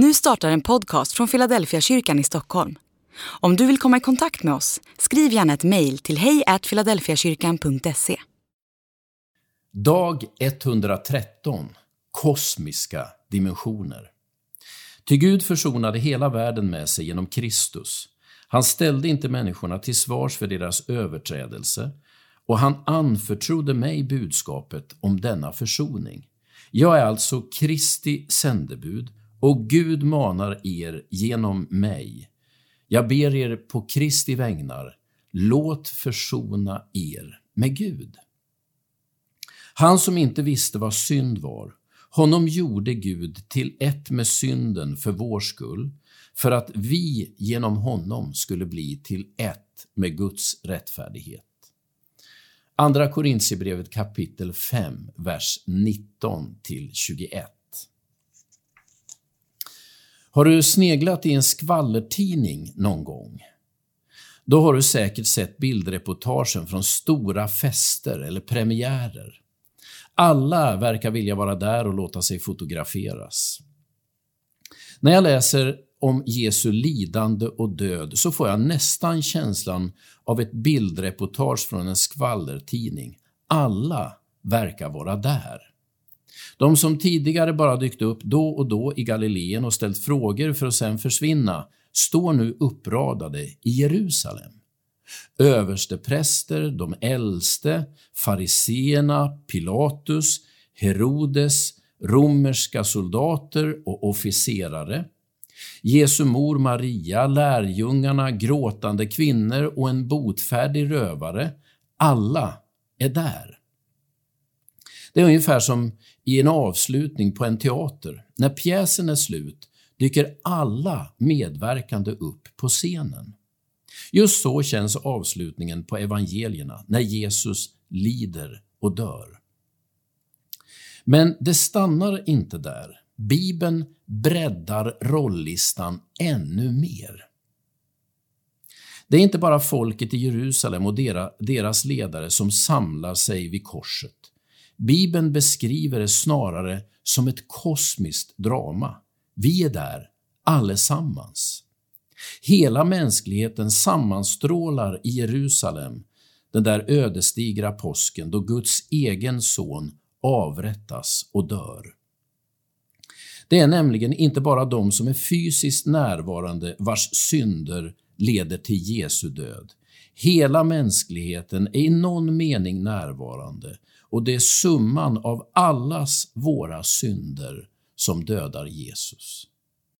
Nu startar en podcast från Philadelphia kyrkan i Stockholm. Om du vill komma i kontakt med oss, skriv gärna ett mejl till hejfiladelfiakyrkan.se. Dag 113 Kosmiska dimensioner Ty Gud försonade hela världen med sig genom Kristus. Han ställde inte människorna till svars för deras överträdelse och han anförtrodde mig budskapet om denna försoning. Jag är alltså Kristi sändebud och Gud manar er genom mig. Jag ber er på Kristi vägnar, låt försona er med Gud. Han som inte visste vad synd var, honom gjorde Gud till ett med synden för vår skull, för att vi genom honom skulle bli till ett med Guds rättfärdighet. Andra Korintierbrevet kapitel 5, vers 19 till 21. Har du sneglat i en skvallertidning någon gång? Då har du säkert sett bildreportagen från stora fester eller premiärer. Alla verkar vilja vara där och låta sig fotograferas. När jag läser om Jesu lidande och död så får jag nästan känslan av ett bildreportage från en skvallertidning. Alla verkar vara där. De som tidigare bara dykt upp då och då i Galileen och ställt frågor för att sen försvinna står nu uppradade i Jerusalem. Överstepräster, de äldste, fariseerna, Pilatus, Herodes, romerska soldater och officerare, Jesu mor Maria, lärjungarna, gråtande kvinnor och en botfärdig rövare. Alla är där. Det är ungefär som i en avslutning på en teater. När pjäsen är slut dyker alla medverkande upp på scenen. Just så känns avslutningen på evangelierna när Jesus lider och dör. Men det stannar inte där. Bibeln breddar rollistan ännu mer. Det är inte bara folket i Jerusalem och deras ledare som samlar sig vid korset. Bibeln beskriver det snarare som ett kosmiskt drama. Vi är där, allesammans. Hela mänskligheten sammanstrålar i Jerusalem den där ödesdigra påsken då Guds egen son avrättas och dör. Det är nämligen inte bara de som är fysiskt närvarande vars synder leder till Jesu död. Hela mänskligheten är i någon mening närvarande och det är summan av allas våra synder som dödar Jesus.